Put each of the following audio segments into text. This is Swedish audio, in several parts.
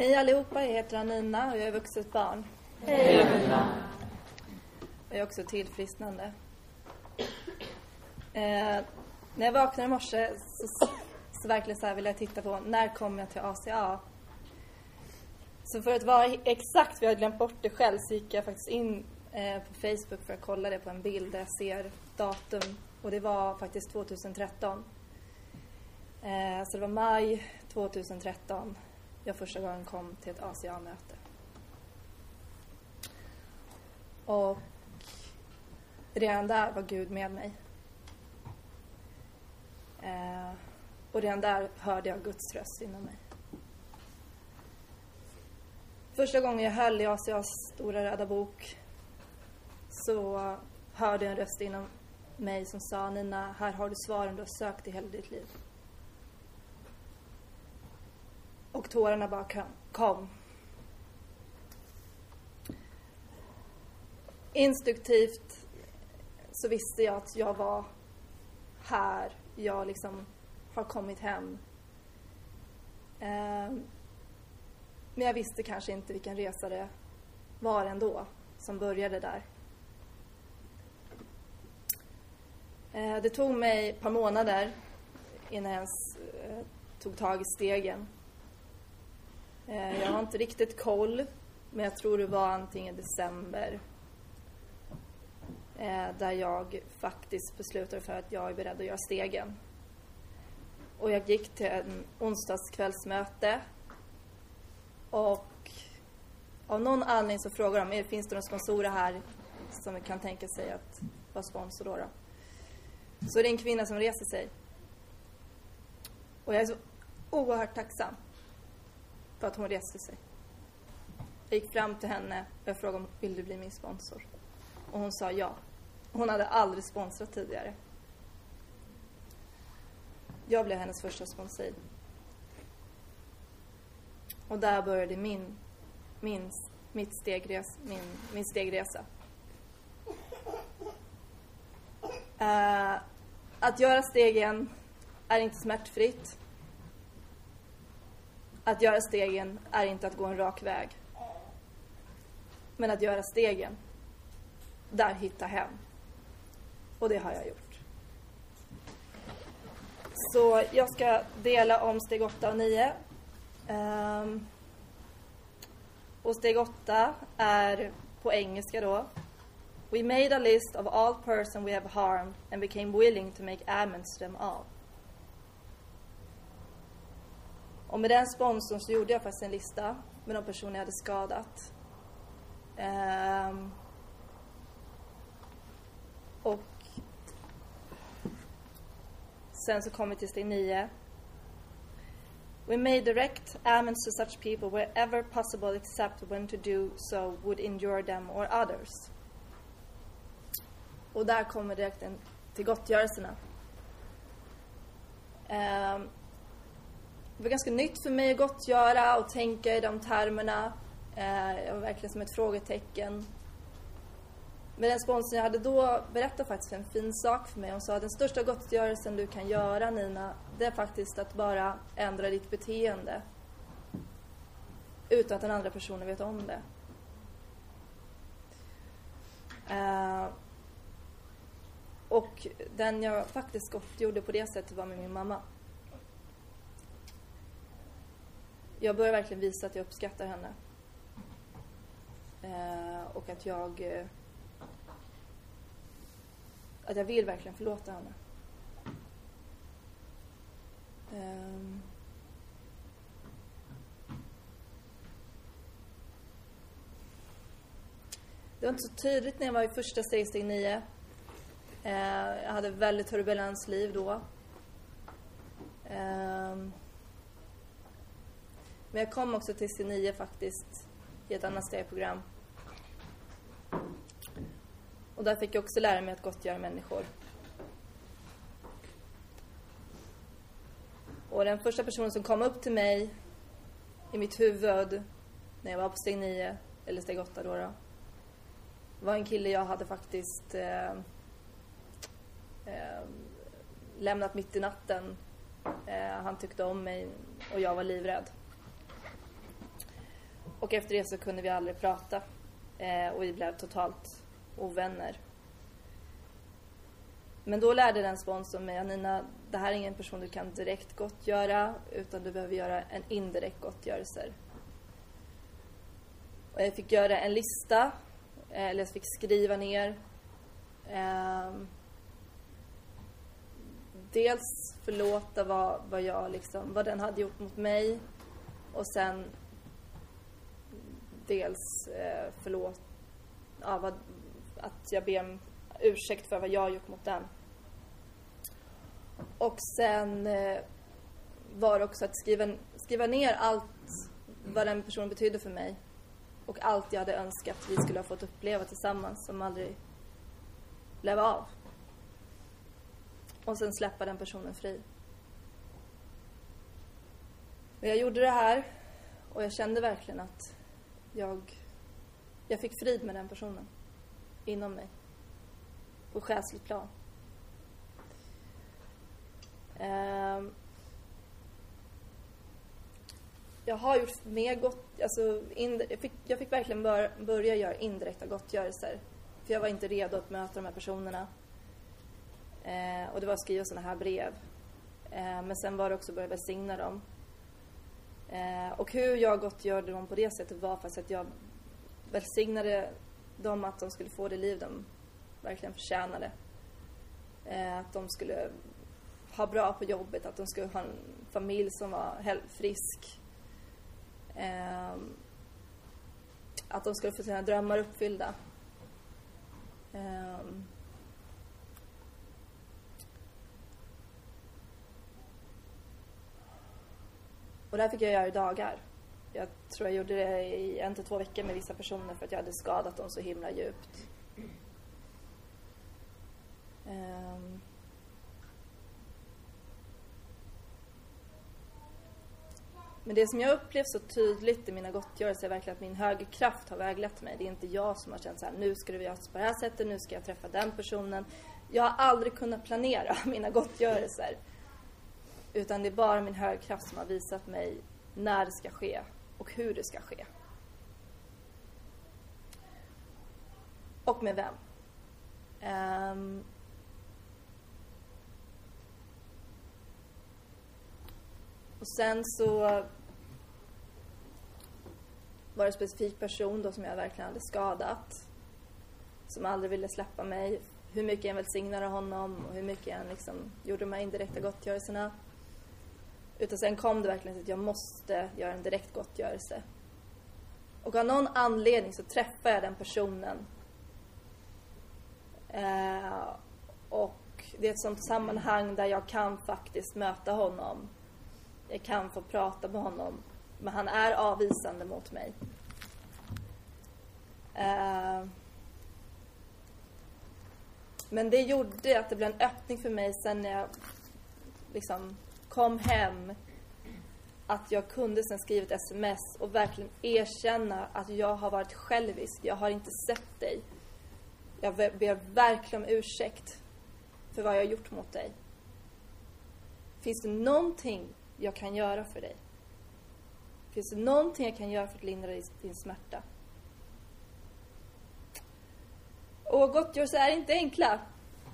Hej allihopa, jag heter Anina och jag är vuxet barn. Hej Anina. Jag är också tillfrisknande. Eh, när jag vaknade i morse så, så verkligen så här ville jag titta på när kommer jag till ACA? Så för att vara exakt, för jag hade glömt bort det själv, så gick jag faktiskt in eh, på Facebook för att kolla det på en bild där jag ser datum. Och det var faktiskt 2013. Eh, så det var maj 2013 jag första gången kom till ett ACA-möte. Och redan där var Gud med mig. Eh, och redan där hörde jag Guds röst inom mig. Första gången jag höll i ACAs stora röda bok så hörde jag en röst inom mig som sa Nina, här har du svaren du har sökt i hela ditt liv. Och tårarna bara kom. Instruktivt så visste jag att jag var här. Jag liksom har kommit hem. Ehm, men jag visste kanske inte vilken resa det var ändå som började där. Ehm, det tog mig ett par månader innan jag ens eh, tog tag i stegen. Eh, jag har inte riktigt koll, men jag tror det var antingen december eh, där jag faktiskt beslutade för att jag är beredd att göra stegen. Och jag gick till en onsdagskvällsmöte och av någon anledning så frågade de, eh, finns det några sponsorer här som kan tänka sig att vara sponsor då, då? Så det är en kvinna som reser sig. Och jag är så oerhört tacksam för att hon reste sig. Jag gick fram till henne och jag frågade om vill du bli min sponsor? Och hon sa ja. Hon hade aldrig sponsrat tidigare. Jag blev hennes första sponsor. Och där började min, min, mitt stegres, min, min stegresa. Uh, att göra stegen är inte smärtfritt. Att göra stegen är inte att gå en rak väg. Men att göra stegen, där hitta hem. Och det har jag gjort. Så jag ska dela om steg 8 och 9. Um, ehm, och steg 8 är på engelska då. We made a list of all person we have harmed and became willing to make amends to them all. Och med den sponsorn så gjorde jag faktiskt en lista med de personer jag hade skadat. Um, och sen så kom vi till steg nio. We may direct amends to such people wherever possible except when to do so would injure them or others. Och där kommer direkt en till gottgörelserna. Um, det var ganska nytt för mig att gottgöra och tänka i de termerna. Eh, jag var verkligen som ett frågetecken. Men den sponsorn jag hade då berättade faktiskt en fin sak för mig. Hon sa att den största gottgörelsen du kan göra Nina, det är faktiskt att bara ändra ditt beteende. Utan att den andra personen vet om det. Uh, och den jag faktiskt gottgjorde på det sättet var med min mamma. Jag börjar verkligen visa att jag uppskattar henne. Eh, och att jag... Eh, att jag vill verkligen förlåta henne. Eh, det var inte så tydligt när jag var i första steg, steg nio. Eh, jag hade väldigt turbulens liv då. Um, men jag kom också till C9 faktiskt i ett annat stegprogram. Och där fick jag också lära mig att gottgöra människor. Och den första personen som kom upp till mig i mitt huvud när jag var på steg 9, eller steg 8 då, då var en kille jag hade faktiskt eh, eh, lämnat mitt i natten. Eh, han tyckte om mig och jag var livrädd. Och efter det så kunde vi aldrig prata. Eh, och vi blev totalt ovänner. Men då lärde den sponsorn mig, Anina, det här är ingen person du kan direkt gottgöra utan du behöver göra en indirekt gottgörelse. Och jag fick göra en lista, eh, eller jag fick skriva ner eh, dels förlåta vad, vad jag liksom, vad den hade gjort mot mig och sen dels eh, förlåt, ja, vad, att jag ber om ursäkt för vad jag har gjort mot den. Och sen eh, var det också att skriva, skriva ner allt vad den personen betydde för mig. Och allt jag hade önskat vi skulle ha fått uppleva tillsammans som aldrig blev av. Och sen släppa den personen fri. Och jag gjorde det här och jag kände verkligen att jag, jag fick frid med den personen inom mig. På själsligt plan. Um, jag har gjort mer gott, alltså in, jag, fick, jag fick verkligen bör, börja göra indirekta gottgörelser. För jag var inte redo att möta de här personerna. Uh, och det var att skriva sådana här brev. Uh, men sen var det också att börja välsigna dem. Eh, och hur jag gottgjorde dem på det sättet var faktiskt att jag välsignade dem att de skulle få det liv de verkligen förtjänade. Eh, att de skulle ha bra på jobbet, att de skulle ha en familj som var frisk. Eh, att de skulle få sina drömmar uppfyllda. Eh, och det här fick jag göra i dagar. Jag tror jag gjorde det i en till två veckor med vissa personer för att jag hade skadat dem så himla djupt. Um, Men det som jag upplevt så tydligt i mina gottgörelser är verkligen att min högre kraft har väglett mig. Det är inte jag som har känt så här, nu ska du göra på det här sättet, nu ska jag träffa den personen. Jag har aldrig kunnat planera mina gottgörelser. Utan det är bara min högre kraft som har visat mig när det ska ske och hur det ska ske. Och med vem. Um, och sen så var det en specifik person då som jag verkligen hade skadat. Som aldrig ville släppa mig. Hur mycket jag välsignade honom och hur mycket jag liksom gjorde de här indirekta gottgörelserna. Utan sen kom det verkligen till att jag måste göra en direkt gottgörelse. Och av någon anledning så träffade jag den personen. Eh, och det är ett sånt sammanhang där jag kan faktiskt möta honom. Jag kan få prata med honom. Men han är avvisande mot mig. Eh, men det gjorde att det blev en öppning för mig sen när jag liksom kom hem att jag kunde sen skriva ett sms och verkligen erkänna att jag har varit självisk. Jag har inte sett dig. Jag ber verkligen om ursäkt för vad jag har gjort mot dig. Finns det någonting jag kan göra för dig? Finns det någonting jag kan göra för att lindra din smärta? Och gottgörelse är inte enkla.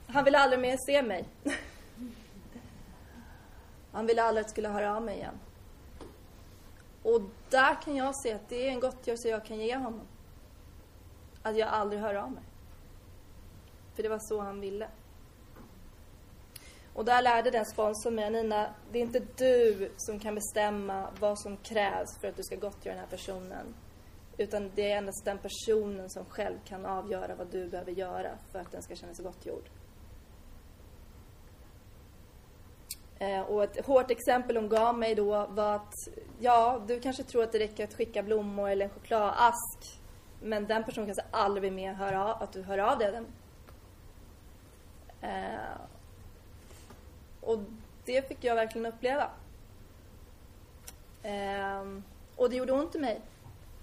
Han vill aldrig mer se mig. Han ville aldrig att jag skulle höra av mig igen. Och där kan jag se att det är en gottgörelse jag kan ge honom. Att jag aldrig hör av mig. För det var så han ville. Och där lärde den sponsorn mig, Nina, det är inte du som kan bestämma vad som krävs för att du ska gottgöra den här personen. Utan det är endast den personen som själv kan avgöra vad du behöver göra för att den ska känna sig gottgjord. Eh, och ett hårt exempel hon gav mig då var att ja, du kanske tror att det räcker att skicka blommor eller en chokladask. Men den personen kanske aldrig mer höra av, att du hör av dig. Eh, och det fick jag verkligen uppleva. Eh, och det gjorde ont i mig.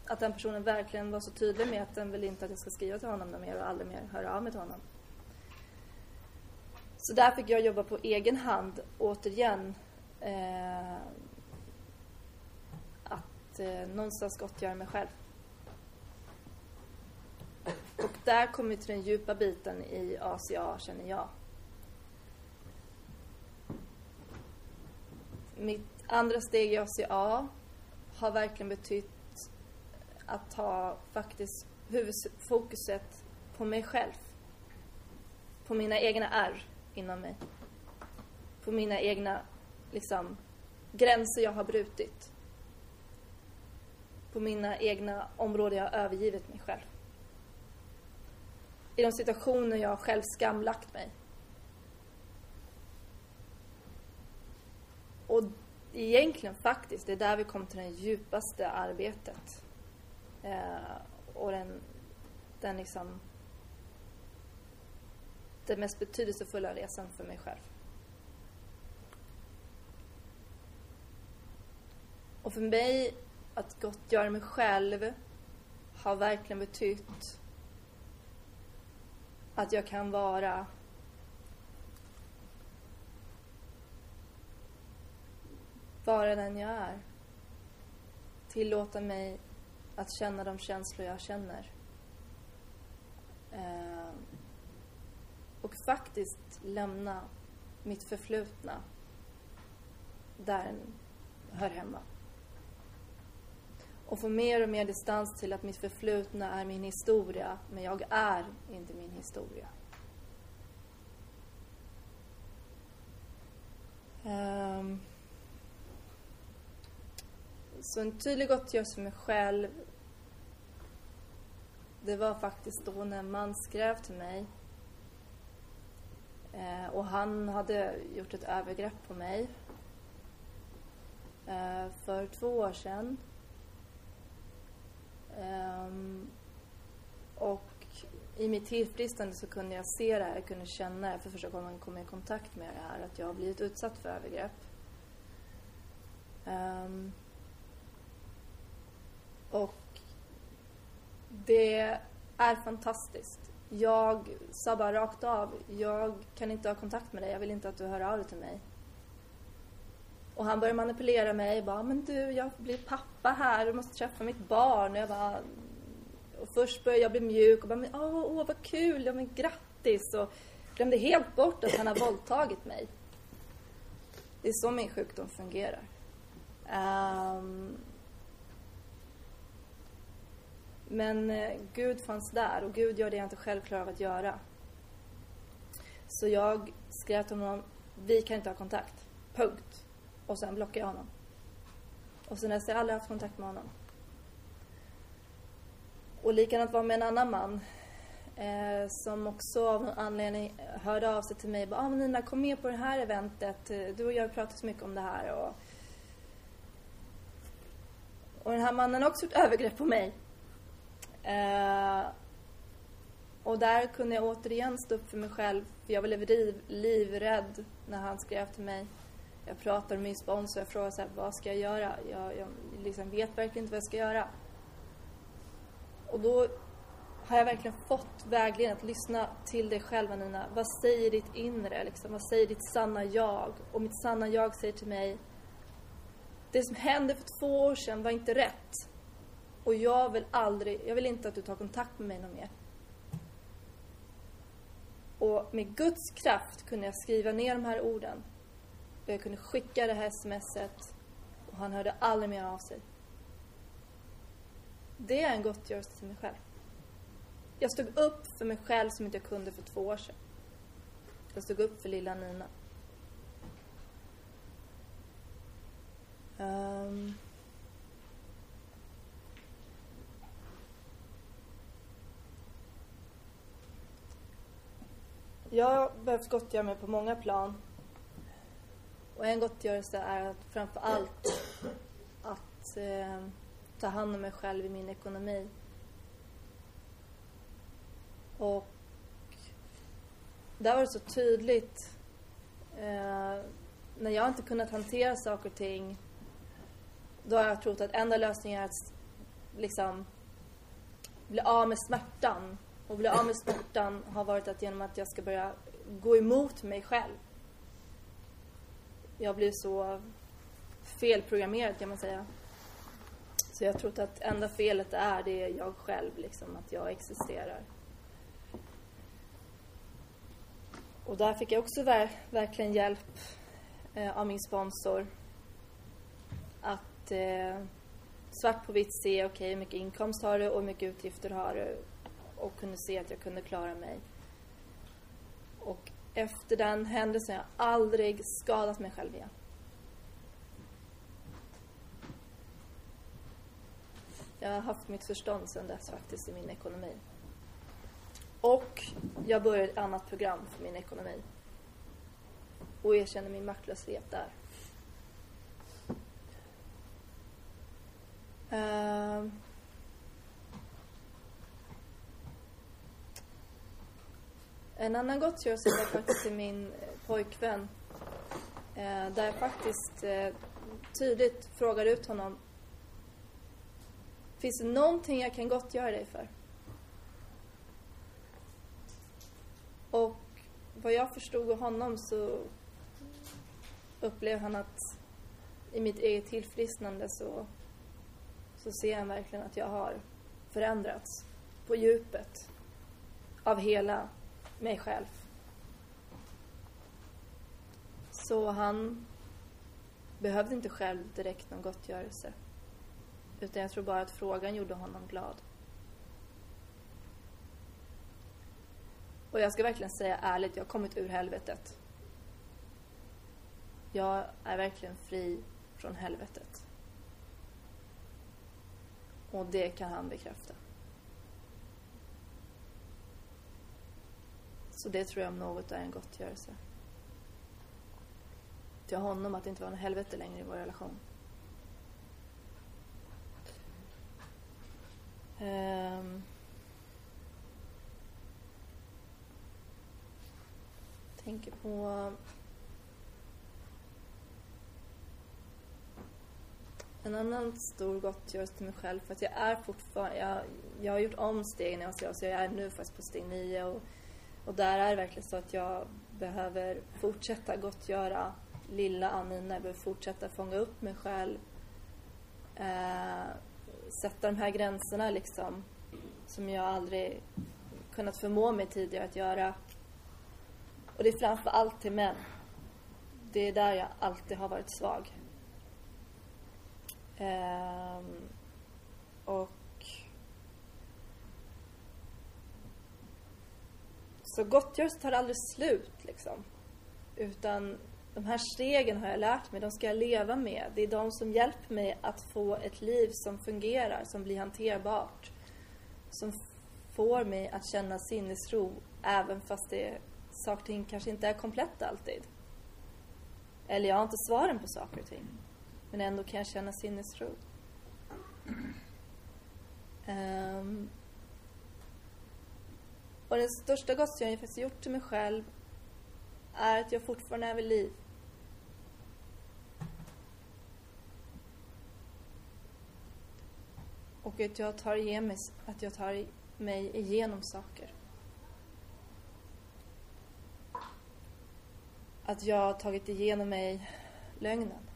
Att den personen verkligen var så tydlig med att den vill inte att jag ska skriva till honom mer och aldrig mer höra av mig till honom. Så där fick jag jobba på egen hand återigen. Eh, att eh, någonstans gottgöra mig själv. Och där kommer vi till den djupa biten i ACA, känner jag. Mitt andra steg i ACA har verkligen betytt att ha faktiskt huvudfokuset på mig själv. På mina egna ärr inom mig. På mina egna liksom, gränser jag har brutit. På mina egna områden jag har övergivit mig själv. I de situationer jag själv skamlagt mig. Och egentligen faktiskt, det är där vi kommer till det djupaste arbetet. Eh, och den, den liksom den mest betydelsefulla resan för mig själv. Och för mig, att gottgöra mig själv har verkligen betytt att jag kan vara vara den jag är. Tillåta mig att känna de känslor jag känner. Eh, faktiskt lämna mitt förflutna där den hör hemma. Och få mer och mer distans till att mitt förflutna är min historia, men jag är inte min historia. Um, så en tydlig gottgörelse för mig själv det var faktiskt då när en man skrev till mig eh, och han hade gjort ett övergrepp på mig eh, för två år sedan. Ehm, och i mitt tillfrisknande så kunde jag se det här, jag kunde känna det för första gången kom jag i kontakt med det här, att jag har blivit utsatt för övergrepp. Um, och det är fantastiskt. Jag sa bara rakt av, jag kan inte ha kontakt med dig, jag vill inte att du hör av dig till mig. Och han började manipulera mig, bara, men du, jag blir pappa här, du måste träffa mitt barn. Och jag bara, och först började jag bli mjuk och bara, men, åh, åh vad kul, ja men grattis. Och glömde helt bort att han har våldtagit mig. Det är så min sjukdom fungerar. Um, men eh, Gud fanns där och Gud gör det jag inte själv klarar av att göra. Så jag skrev till honom, vi kan inte ha kontakt. Punkt. Och sen blockade jag honom. Och sen dess har jag aldrig haft kontakt med honom. Och likadant var med en annan man eh, som också av någon anledning hörde av sig till mig. ah, men Nina, kom med på det här eventet. Du och jag pratar så mycket om det här. Och, och den här mannen har också gjort övergrepp på mig. Eh, och där kunde jag återigen stå upp för mig själv. För jag blev liv, livrädd när han skrev till mig. Jag pratade med min sponsor och jag frågade så här, vad ska jag göra? Jag, jag liksom vet verkligen inte vad jag ska göra. Och då har jag verkligen fått vägledning att lyssna till dig själv, Nina. Vad säger ditt inre? Liksom? Vad säger ditt sanna jag? Och mitt sanna jag säger till mig, det som hände för två år sedan var inte rätt. Och jag vill aldrig, jag vill inte att du tar kontakt med mig någon mer. Och med Guds kraft kunde jag skriva ner de här orden. Och jag kunde skicka det här smset. Och han hörde aldrig mer av sig. Det är en gottgörelse till mig själv. Jag stod upp för mig själv som inte jag kunde för två år sedan. Jag stod upp för lilla Nina. Um, Jag har behövt gottgöra mig på många plan. Och en gottgörelse är att framför allt att eh, ta hand om mig själv i min ekonomi. Och där var det så tydligt eh, när jag inte kunnat hantera saker och ting då har jag trott att enda lösningen är att liksom bli av med smärtan och bli av med smärtan har varit att genom att jag ska börja gå emot mig själv. Jag blev så felprogrammerad kan man säga. Så jag tror att enda felet är det är jag själv, liksom, att jag existerar. Och där fick jag också ver verkligen hjälp eh, av min sponsor. Att eh, svart på vitt se, okej, okay, hur mycket inkomst har du och hur mycket utgifter har du och kunde se att jag kunde klara mig. Och efter den händelsen har jag aldrig skadat mig själv igen. Jag har haft mitt förstånd sedan dess faktiskt i min ekonomi. Och jag började ett annat program för min ekonomi. Och erkänner min maktlöshet där. En annan gottgörelse var faktiskt till min eh, pojkvän. Eh, där jag faktiskt eh, tydligt frågade ut honom. Finns det någonting jag kan gottgöra dig för? Och vad jag förstod av honom så upplevde han att i mitt eget tillfrisknande så, så ser han verkligen att jag har förändrats på djupet av hela mig själv. Så han behövde inte själv direkt någon gottgörelse. Utan jag tror bara att frågan gjorde honom glad. Och jag ska verkligen säga ärligt, jag har kommit ur helvetet. Jag är verkligen fri från helvetet. Och det kan han bekräfta. Så det tror jag om något är en gottgörelse. Till honom att det inte var något helvete längre i vår relation. Um, tänker på en annan stor gottgörelse till mig själv för att jag är fortfarande, jag, jag har gjort om stegen i ACA så jag är nu faktiskt på steg 9 och, och där är det verkligen så att jag behöver fortsätta gottgöra lilla Anina, jag behöver fortsätta fånga upp mig själv eh, sätta de här gränserna liksom som jag aldrig kunnat förmå mig tidigare att göra och det är framför allt till män. Det är där jag alltid har varit svag. Eh, och Så gottgörelse tar aldrig slut liksom. Utan de här stegen har jag lärt mig, de ska jag leva med. Det är de som hjälper mig att få ett liv som fungerar, som blir hanterbart. Som får mig att känna sinnesro även fast det saker och ting kanske inte är kompletta alltid. Eller jag har inte svaren på saker och ting. Men ändå kan jag känna sinnesro. Um, och den största gossen jag faktiskt gjort till mig själv är att jag fortfarande är vid liv. Och att jag tar, igen mig, att jag tar mig igenom saker. att jag har tagit igenom mig lögnen.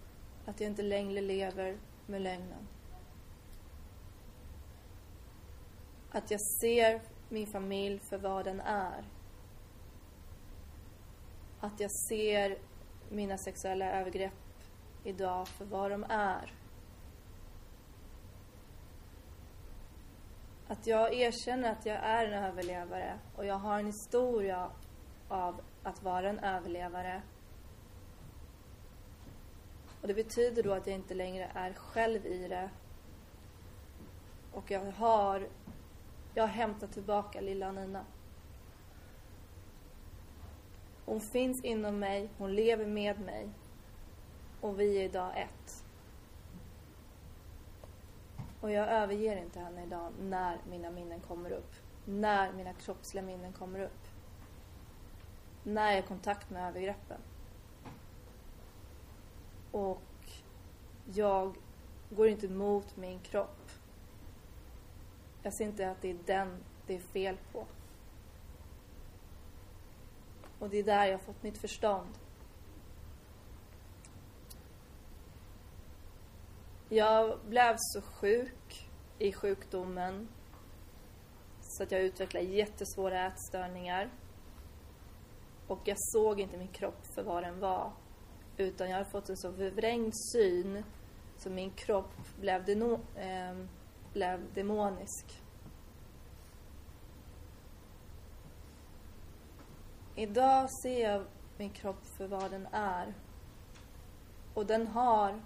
Att jag inte längre lever med lögnen. Att jag ser min familj för vad den är. Att jag ser mina sexuella övergrepp idag för vad de är. Att jag erkänner att jag är en överlevare och jag har en historia av att vara en överlevare. Och det betyder då att jag inte längre är själv i det. Och jag har, jag har hämtat tillbaka lilla Nina. Hon finns inom mig, hon lever med mig. Och vi är idag ett. Och jag överger inte henne idag när mina minnen kommer upp. När mina kroppsliga minnen kommer upp när jag är i kontakt med övergreppen. Och jag går inte emot min kropp. Jag ser inte att det är den det är fel på. Och det är där jag har fått mitt förstånd. Jag blev så sjuk i sjukdomen så att jag utvecklade jättesvåra ätstörningar. Och jag såg inte min kropp för vad den var. Utan jag hade fått en så förvrängd syn så min kropp blev, deno, eh, blev demonisk. Idag ser jag min kropp för vad den är. Och den har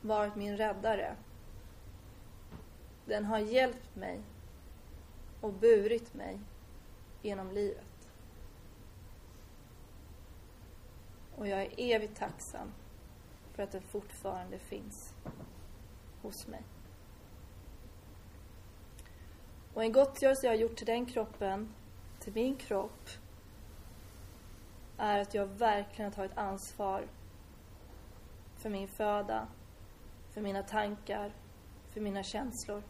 varit min räddare. Den har hjälpt mig och burit mig genom livet. Och jag är evigt tacksam för att den fortfarande finns hos mig. Och en gottgörelse jag har gjort till den kroppen, till min kropp, är att jag verkligen har tagit ansvar för min föda, för mina tankar, för mina känslor.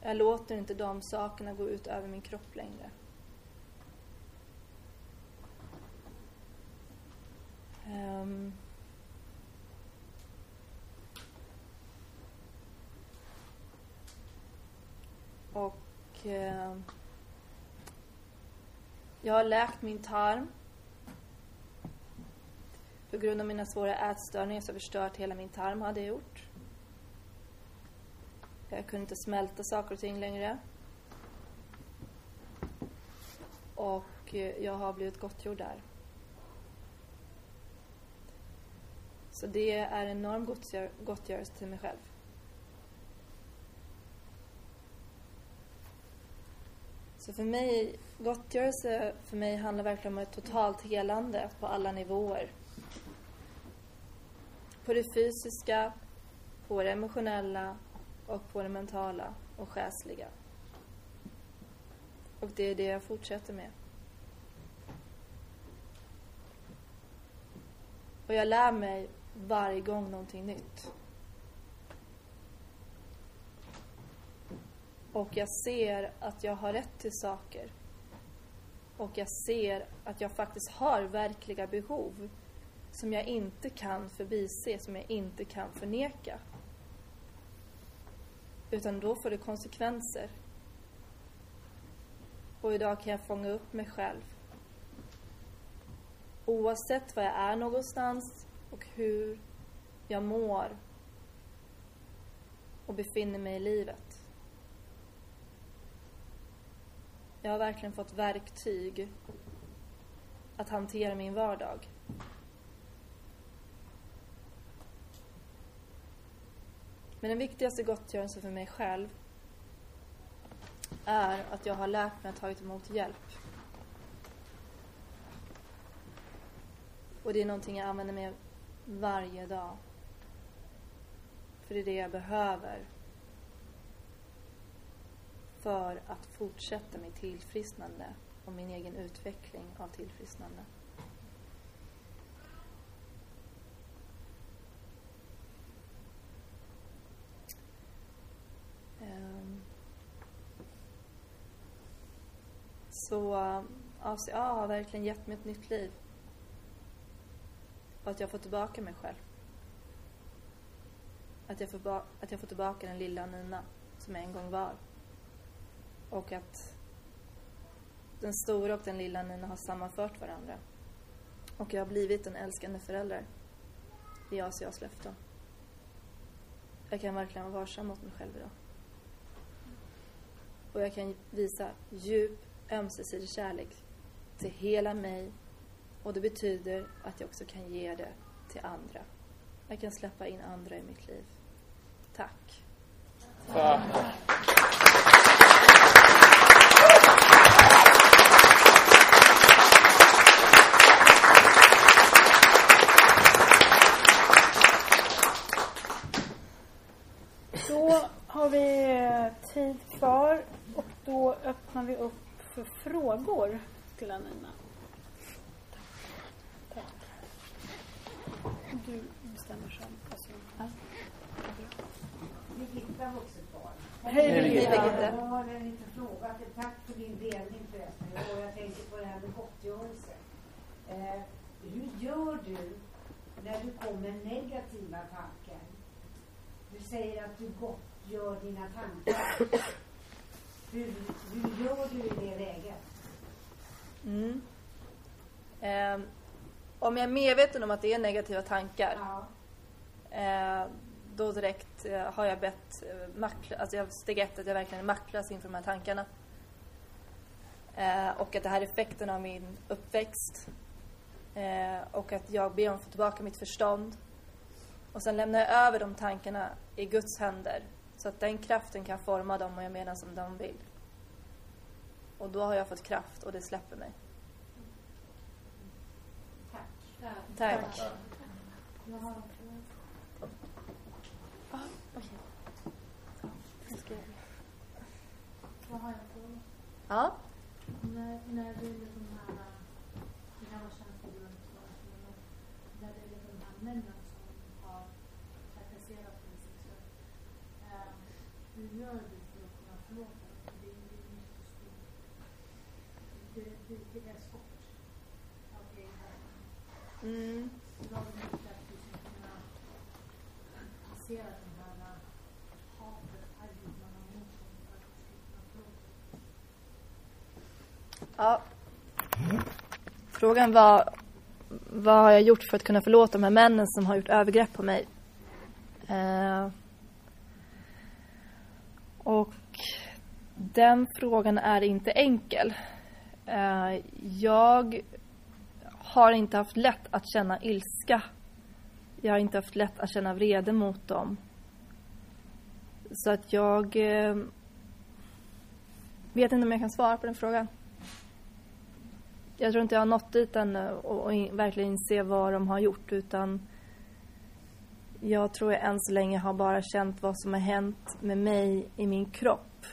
Jag låter inte de sakerna gå ut över min kropp längre. Um, och eh, jag har läkt min tarm. På grund av mina svåra ätstörningar så har förstört hela min tarm hade jag gjort. Jag kunde inte smälta saker och ting längre. Och eh, jag har blivit gottgjord där. Så det är en enorm gottgörelse till mig själv. Så för mig, gottgörelse för mig handlar verkligen om ett totalt helande på alla nivåer. På det fysiska, på det emotionella och på det mentala och själsliga. Och det är det jag fortsätter med. Och jag lär mig varje gång någonting nytt. Och jag ser att jag har rätt till saker. Och jag ser att jag faktiskt har verkliga behov som jag inte kan förbise, som jag inte kan förneka. Utan då får det konsekvenser. Och idag kan jag fånga upp mig själv. Oavsett var jag är någonstans och hur jag mår och befinner mig i livet. Jag har verkligen fått verktyg att hantera min vardag. Men den viktigaste gottgörelsen för mig själv är att jag har lärt mig att ta emot hjälp. Och det är någonting jag använder mig av varje dag. För det är det jag behöver för att fortsätta mitt tillfrisknande och min egen utveckling av tillfrisknande. Ehm. Så ACA har verkligen gett mig ett nytt liv. Och att jag får tillbaka mig själv. Att jag, får att jag får tillbaka den lilla Nina som jag en gång var. Och att den stora och den lilla Nina har sammanfört varandra. Och jag har blivit en älskande förälder i Asias löften. Jag kan verkligen vara varsam mot mig själv idag. Och jag kan visa djup ömsesidig kärlek till hela mig och det betyder att jag också kan ge det till andra. Jag kan släppa in andra i mitt liv. Tack. Tack. Tid kvar och då öppnar vi upp för frågor till Anina. du bestämmer själv. Alltså, ja. Birgitta Vuxenbarn. Hej Birgitta. Jag har en liten fråga. Tack för din delning förresten. Och jag tänker på det här med gottgörelse. Eh, hur gör du när du kommer negativa tankar? Du säger att du gottgör dina tankar. Hur, hur gör du i det läget? Mm. Eh, om jag är medveten om att det är negativa tankar Ja. eh, då direkt eh, har jag bett eh, maktl- alltså jag, steg ett att jag verkligen är maktlös inför de här tankarna. Eh, och att det här är effekten av min uppväxt. Eh, och att jag ber om att få tillbaka mitt förstånd. Och sen lämnar jag över de tankarna i Guds händer. Så att den kraften kan forma dem och jag menar som de vill. Och då har jag fått kraft och det släpper mig. Tack. Tack. Jag har Vad har jag en fråga? Ja. När, när det är de här, det kan vara tjänstegrund men när det är de här männen som har trakasserat dig sexuellt. Eh, hur gör du för att kunna förlåta dem? För det är ju inte så stort. Det, det, det är svårt. av egen erfarenhet. Mm. Vad har du gjort för att kunna hantera den här hatet, arvet man har mot dem för att du ska kunna förlåta dem? Ja. Frågan var vad har jag gjort för att kunna förlåta de här männen som har gjort övergrepp på mig? Eh, och den frågan är inte enkel. Eh, jag har inte haft lätt att känna ilska. Jag har inte haft lätt att känna vrede mot dem. Så att jag eh, vet inte om jag kan svara på den frågan. Jag tror inte jag har nått dit ännu och, och verkligen inse vad de har gjort utan jag tror jag än så länge har bara känt vad som har hänt med mig i min kropp.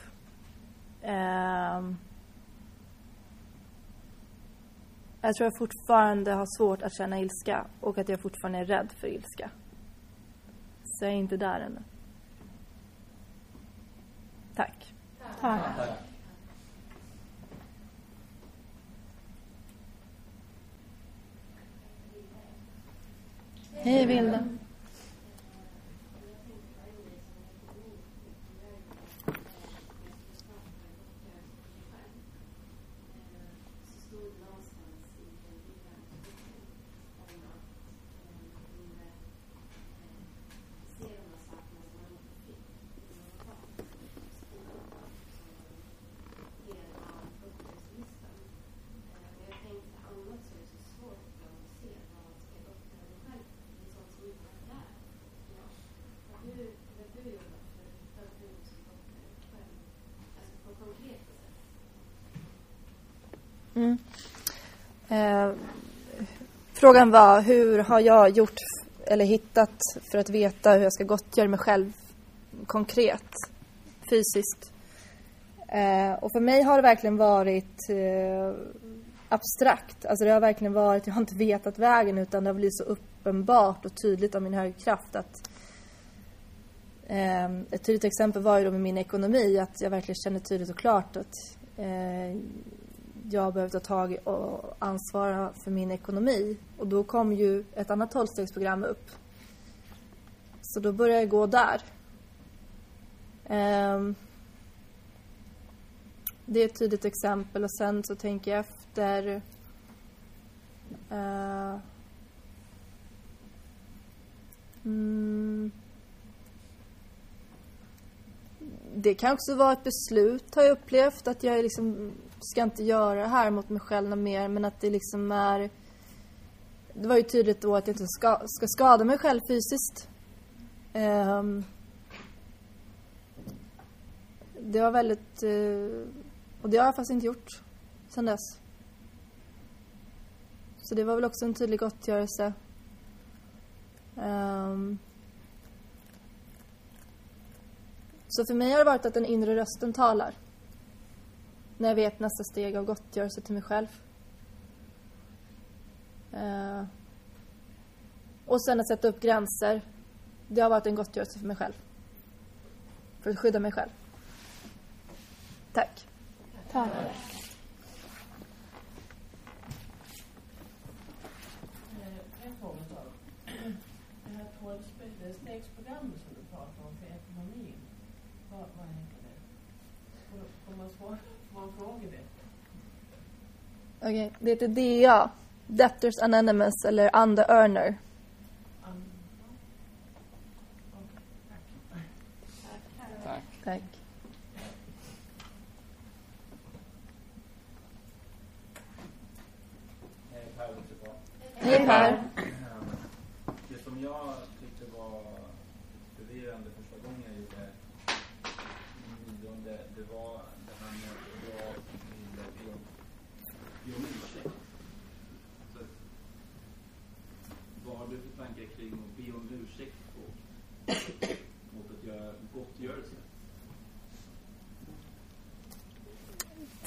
Ehm. jag tror jag fortfarande har svårt att känna ilska och att jag fortfarande är rädd för ilska. Så jag är inte där ännu. Tack. Tack. Hej Vilda. Mm. Eh, frågan var hur har jag gjort eller hittat för att veta hur jag ska gottgöra mig själv konkret, fysiskt. Eh, och för mig har det verkligen varit eh, abstrakt. Alltså det har verkligen varit, jag har inte vetat vägen utan det har blivit så uppenbart och tydligt av min högre kraft att eh, ett tydligt exempel var ju då med min ekonomi att jag verkligen kände tydligt och klart att eh, jag behöver ta tag i och ansvara för min ekonomi. Och då kom ju ett annat tolvstegsprogram upp. Så då började jag gå där. Ehm, det är ett tydligt exempel och sen så tänker jag efter eh, mm, det kan också vara ett beslut har jag upplevt att jag liksom ska inte göra det här mot mig själv något mer men att det liksom är det var ju tydligt då att jag inte ska, ska skada mig själv fysiskt. Um, det var väldigt Uh, och det har jag faktiskt inte gjort sen dess. Så det var väl också en tydlig gottgörelse. Um, Så för mig har det varit att den inre rösten talar. När jag vet nästa steg av gottgörelse till mig själv. Eh, och sen att sätta upp gränser. Det har varit en gottgörelse för mig själv. För att skydda mig själv. Tack. Tack. Eh, En fråga då. Det här tolvstegsprogrammet som du pratar om för ekonomin. Vad, vad heter det? Får, får man svara? Får man fråga det? Okej, det heter DA. Debtors Anonymous eller Under Earner. Tack. Tack. Tack. Hej, Per Ottepå. Hej Per. Ehm, Det som jag tyckte var förvirrande första gången jag gjorde nionde, det var det här med att jag ville be om, be om ursäkt. Så, vad har du för tankar kring att be om ursäkt på, mot att göra gottgörelse?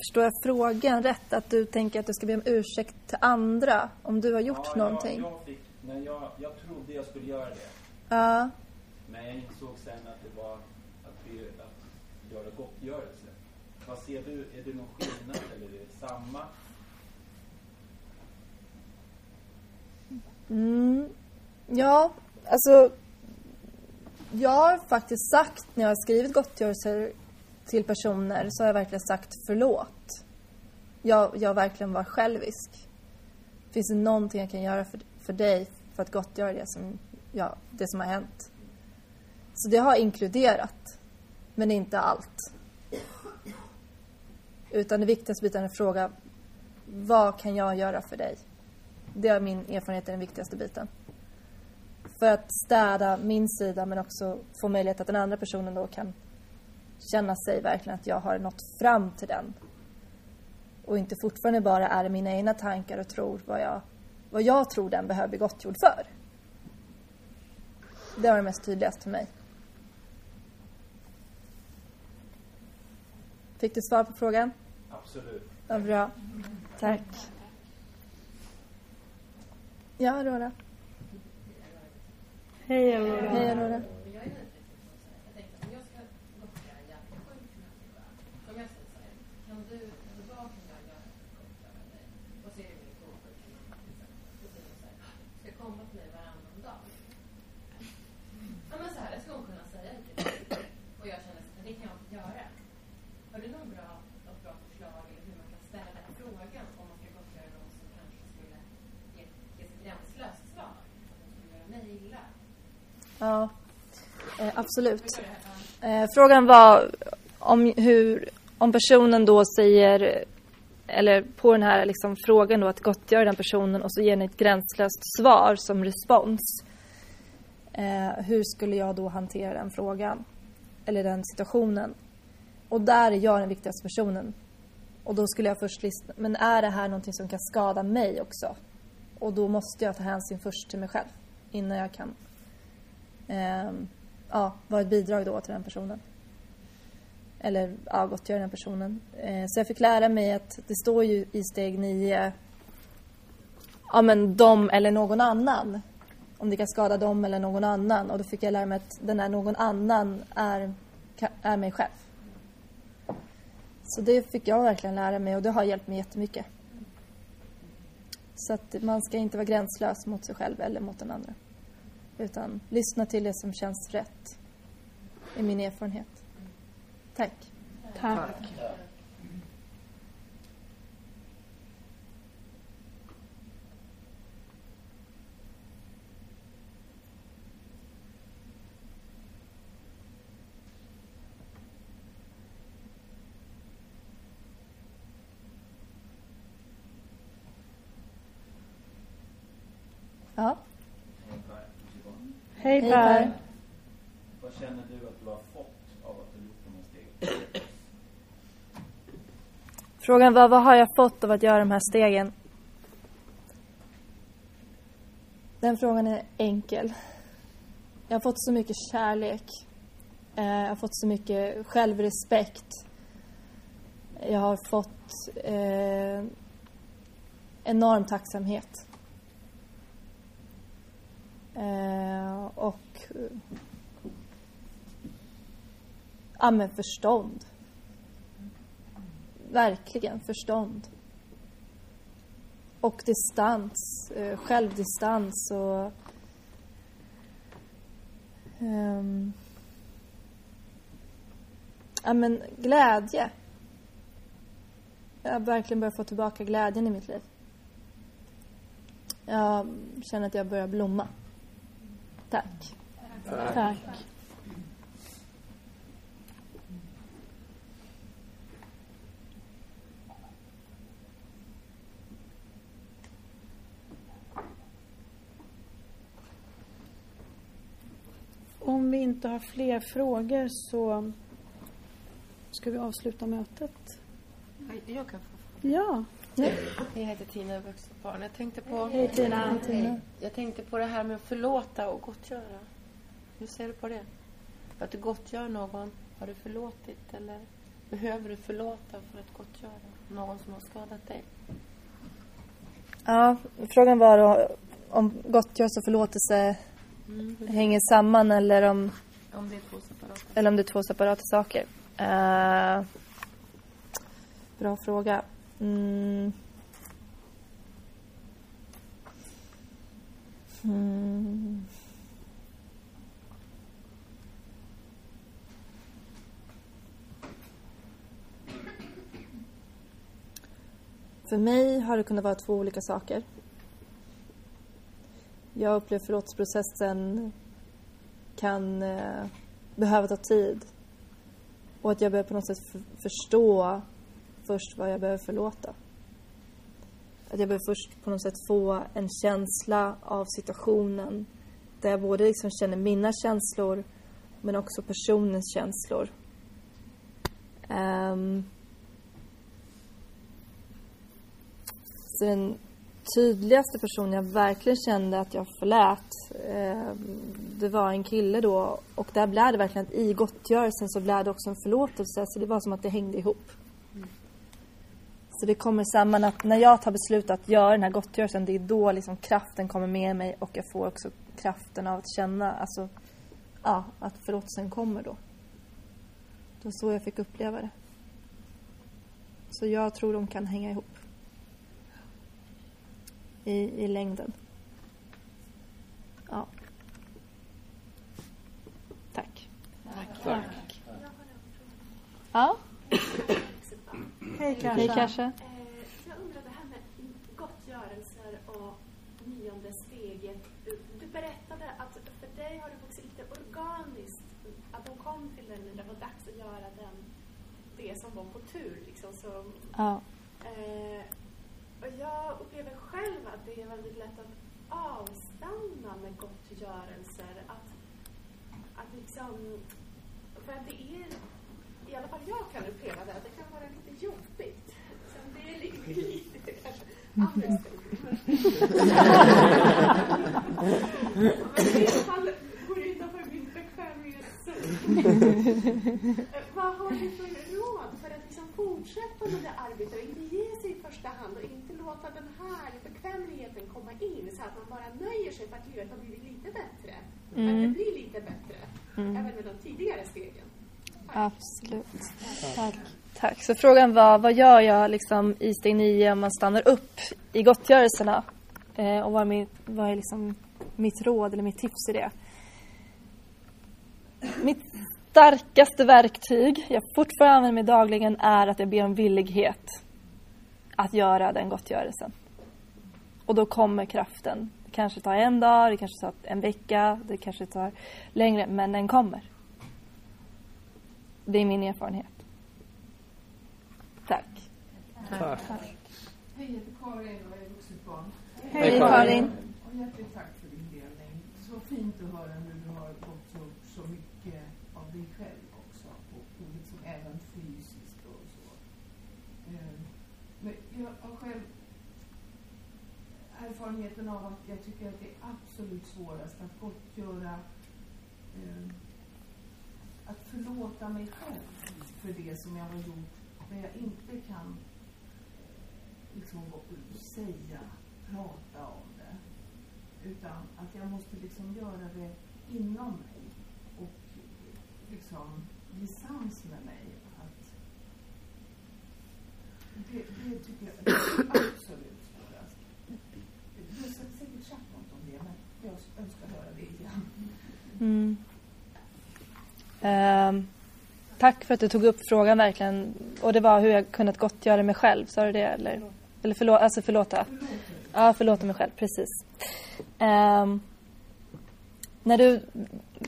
Förstår jag frågan rätt? Att du tänker att du ska be om ursäkt till andra om du har gjort ja, någonting? Jag, jag, fick, jag, jag trodde jag skulle göra det. Ja. Men jag insåg sen att det var att, be, att göra gottgörelse. Vad ser du? Är det någon skillnad eller är det samma? Mm. Ja, alltså. Jag har faktiskt sagt när jag har skrivit gottgörelser till personer så har jag verkligen sagt förlåt. Jag, jag verkligen var självisk. Finns det någonting jag kan göra för, för dig för att gottgöra det som, ja, det som har hänt? Så det har inkluderat, men inte allt. Utan det viktigaste biten är att fråga vad kan jag göra för dig? Det är min erfarenhet är den viktigaste biten. För att städa min sida men också få möjlighet att den andra personen då kan känna sig verkligen att jag har nått fram till den. Och inte fortfarande bara är mina egna tankar och tror vad jag, vad jag tror den behöver bli gottgjord för. Det var det mest tydligaste för mig. Fick du svar på frågan? Absolut. Ja, bra. Tack. Ja, Aurora. Hej Aurora. Hej, Aurora. Jag är nyfiken på så här. Jag tänkte om jag ska gottgöra en jävligt sjuk människa. Som jag säger så här. Kan du, eller vad kan jag göra för att gottgöra dig? Och så är det min skolsjuka mamma till exempel. Då säger hon så här. Ska komma till mig varannan dag. Ja men så här, det ska hon kunna säga till mig. Och jag känner så här, det kan jag inte göra. Har du någon bra, något bra förslag eller hur man kan ställa den frågan om man ska gottgöra någon som kanske skulle ge, ge ett gränslöst svar? Att de skulle göra mig illa? Ja, eh, absolut. Eh, frågan var om hur, om personen då säger, eller på den här liksom frågan då att gottgöra den personen och så ger ni ett gränslöst svar som respons. Eh, hur skulle jag då hantera den frågan? Eller den situationen? Och där är jag den viktigaste personen. Och då skulle jag först lyssna, men är det här någonting som kan skada mig också? Och då måste jag ta hänsyn först till mig själv innan jag kan eh, ja, vara ett bidrag då till den personen. Eller ja, gottgöra den personen. Eh, så jag fick lära mig att det står ju i steg nio ja men de eller någon annan. Om det kan skada dem eller någon annan. Och då fick jag lära mig att den här någon annan är, är mig själv. Så det fick jag verkligen lära mig och det har hjälpt mig jättemycket. Så att man ska inte vara gränslös mot sig själv eller mot den andra. Utan lyssna till det som känns rätt. I min erfarenhet. Tack. Tack. Ja. Hej. Hej. Per. Vad känner du att du har fått av att du gjort de här stegen? Frågan var vad har jag fått av att göra de här stegen? Den frågan är enkel. Jag har fått så mycket kärlek. Eh, Jag har fått så mycket självrespekt. Jag har fått eh, enorm tacksamhet. Eh, och eh, ja, men förstånd. Verkligen förstånd. Och distans, eh, självdistans och ehm, ja, men glädje. jag har verkligen börjat få tillbaka glädjen i mitt liv. Jag känner att jag börjar blomma. Tack. Tack. Om vi inte har fler frågor så ska vi avsluta mötet. Jag kan få. Ja. Jag heter Tina Vuxenbarn. Jag tänkte på... Hej Tina. Tina. Jag tänkte på det här med att förlåta och gottgöra. Hur ser du på det? Att du gottgör någon, har du förlåtit eller behöver du förlåta för att gottgöra någon som har skadat dig? Ja, frågan var då om gottgörelse och förlåtelse hänger samman eller om, Om det är två separata. eller om det är två separata saker. Eh, bra fråga. Mm. Mm. För mig har det kunnat vara två olika saker. Jag upplever förlåtelseprocessen kan eh, behöva ta tid. Och att jag behöver på något sätt förstå först vad jag behöver förlåta. Att jag behöver först på något sätt få en känsla av situationen där jag både liksom känner mina känslor men också personens känslor. Um, så den tydligaste personen jag verkligen kände att jag förlät eh, det var en kille då och där blev det verkligen att i gottgörelsen så blev det också en förlåtelse så det var som att det hängde ihop. Mm. Så det kommer samman att när jag tar beslut att göra den här gottgörelsen det är då liksom kraften kommer med mig och jag får också kraften av att känna alltså ja, att förlåtelsen kommer då. Det var så jag fick uppleva det. Så jag tror de kan hänga ihop i, i längden. Ja. Tack. Tack. Ja, Hej Kasia. hej Kasia. Eh, Jag undrar det här med gottgörelser och nionde steget. Du, du berättade att för dig har det vuxit lite organiskt. Att de kom till dig när det var dags att göra den, det som var på tur. Liksom, som, Ja. eh, och jag upplever själv att det är väldigt lätt att avstanna med gottgörelser. Att, att liksom, för att det är, i alla fall jag kan uppleva det, att det jobbigt. Sen det är lite, lite kanske andra Men går utanför min bekvämlighetszon. Vad har du för råd för att liksom fortsätta med det arbetet och inte ge sig i första hand och inte låta den här bekvämligheten komma in så att man bara nöjer sig för att livet har blivit lite bättre. Mm. blir lite bättre. Även med de tidigare stegen. Absolut. Tack. Tack. Så frågan var, vad gör jag liksom i steg nio om man stannar upp i gottgörelserna? Eh, och vad är, mitt, vad är liksom mitt råd eller mitt tips i det? Mitt starkaste verktyg jag fortfarande använder mig dagligen är att jag ber om villighet att göra den gottgörelsen. Och då kommer kraften. Det kanske tar en dag, det kanske tar en vecka, det kanske tar längre, men den kommer. Det är min erfarenhet. Tack. Tack. Hej, jag heter Karin och är vuxet barn. Hej Karin. Och hjärtligt tack för din delning. Så fint att höra hur du har gått upp så mycket av dig själv också. Och och liksom även fysiskt och så. Eh, Men jag har själv erfarenheten av att jag tycker att det är absolut svårast att gottgöra eh, att förlåta mig själv för det som jag har gjort när jag inte kan eh, liksom säga, prata om det. Utan att jag måste liksom göra det inom mig och liksom bli sams med mig. Att det, det tycker jag är absolut svårast. Du har säkert sagt något om det, men jag önskar höra det igen. Mm. Ehm, tack för att du tog upp frågan verkligen. Och det var hur jag kunnat gottgöra mig själv, sa du det? Eller, eller förlå, alltså förlåta? Ja, förlåta mig själv, precis. Ehm, när du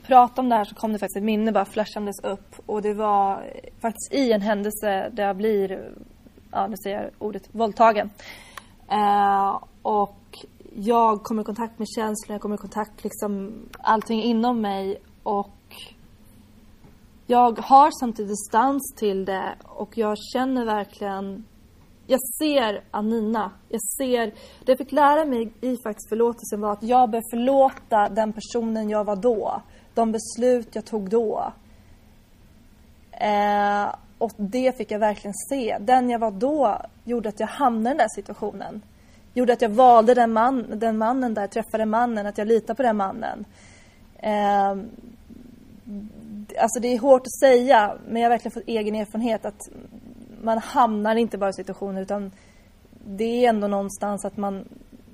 pratade om det här så kom det faktiskt ett minne bara flashandes upp. Och det var faktiskt i en händelse där jag blir, ja nu säger jag ordet, våldtagen. Eh, och jag kommer i kontakt med känslor, jag kommer i kontakt liksom allting inom mig och jag har samtidigt distans till det och jag känner verkligen jag ser Anina. Jag ser, det jag fick lära mig i faktiskt förlåtelsen var att jag bör förlåta den personen jag var då. De beslut jag tog då. Eh, och det fick jag verkligen se. Den jag var då gjorde att jag hamnade i den där situationen. Gjorde att jag valde den, man, den mannen där, träffade mannen, att jag litar på den mannen. Eh, alltså det är hårt att säga, men jag har verkligen fått egen erfarenhet att man hamnar inte bara i situationer utan det är ändå någonstans att man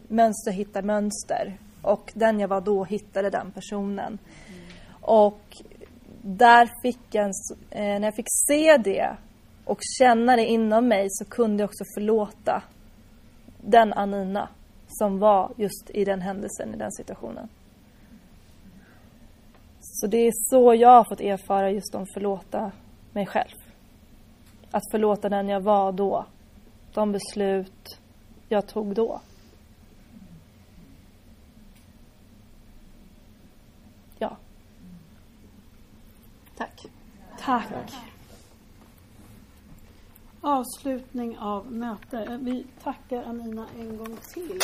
mönster hittar mönster. Och den jag var då hittade den personen. Och där fick jag, en, eh, när jag fick se det och känna det inom mig så kunde jag också förlåta den Anina som var just i den händelsen, i den situationen. Så det är så jag har fått erfara just om förlåta mig själv. Att förlåta den jag var då. De beslut jag tog då. Ja. Tack. Tack. Avslutning av möte. Vi tackar Anina en gång till.